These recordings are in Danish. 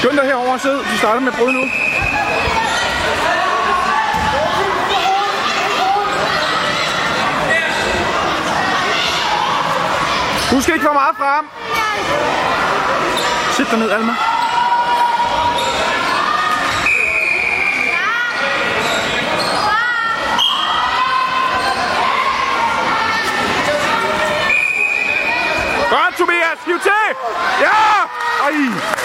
Skynd dig herover og sid. Vi starter med brud nu. Du skal ikke for meget frem. Sæt dig ned, Alma. Godt, Tobias! Hiv til! Ja! Ej!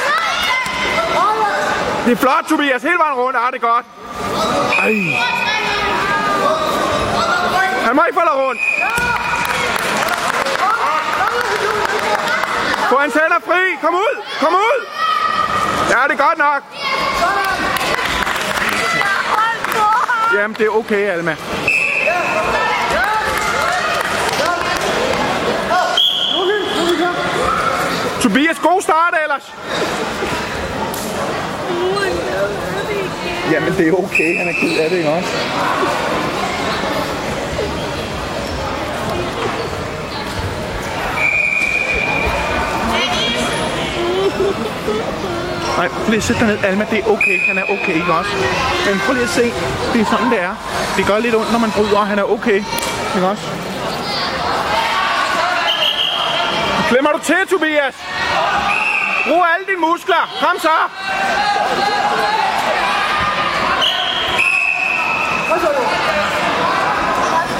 Det er flot, Tobias. Hele vejen rundt. Ah, det er godt. Ej. Han må ikke falde rundt. Få hans hænder fri. Kom ud. Kom ud. Ja, det er godt nok. Jamen, det er okay, Alma. Tobias, god start ellers. Jamen, det er okay. Han er ked af det, ikke også? Nej, prøv lige at sætte dig ned, Alma. Det er okay. Han er okay, ikke også? Men prøv lige at se. Det er sådan, det er. Det gør lidt ondt, når man bryder, og han er okay. Ikke også? Klemmer du til, Tobias? Brug alle dine muskler. Kom så.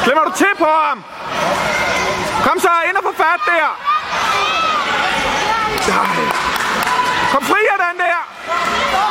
Klemmer du til på ham? Kom så, ind og få fat der. Kom fri af den der.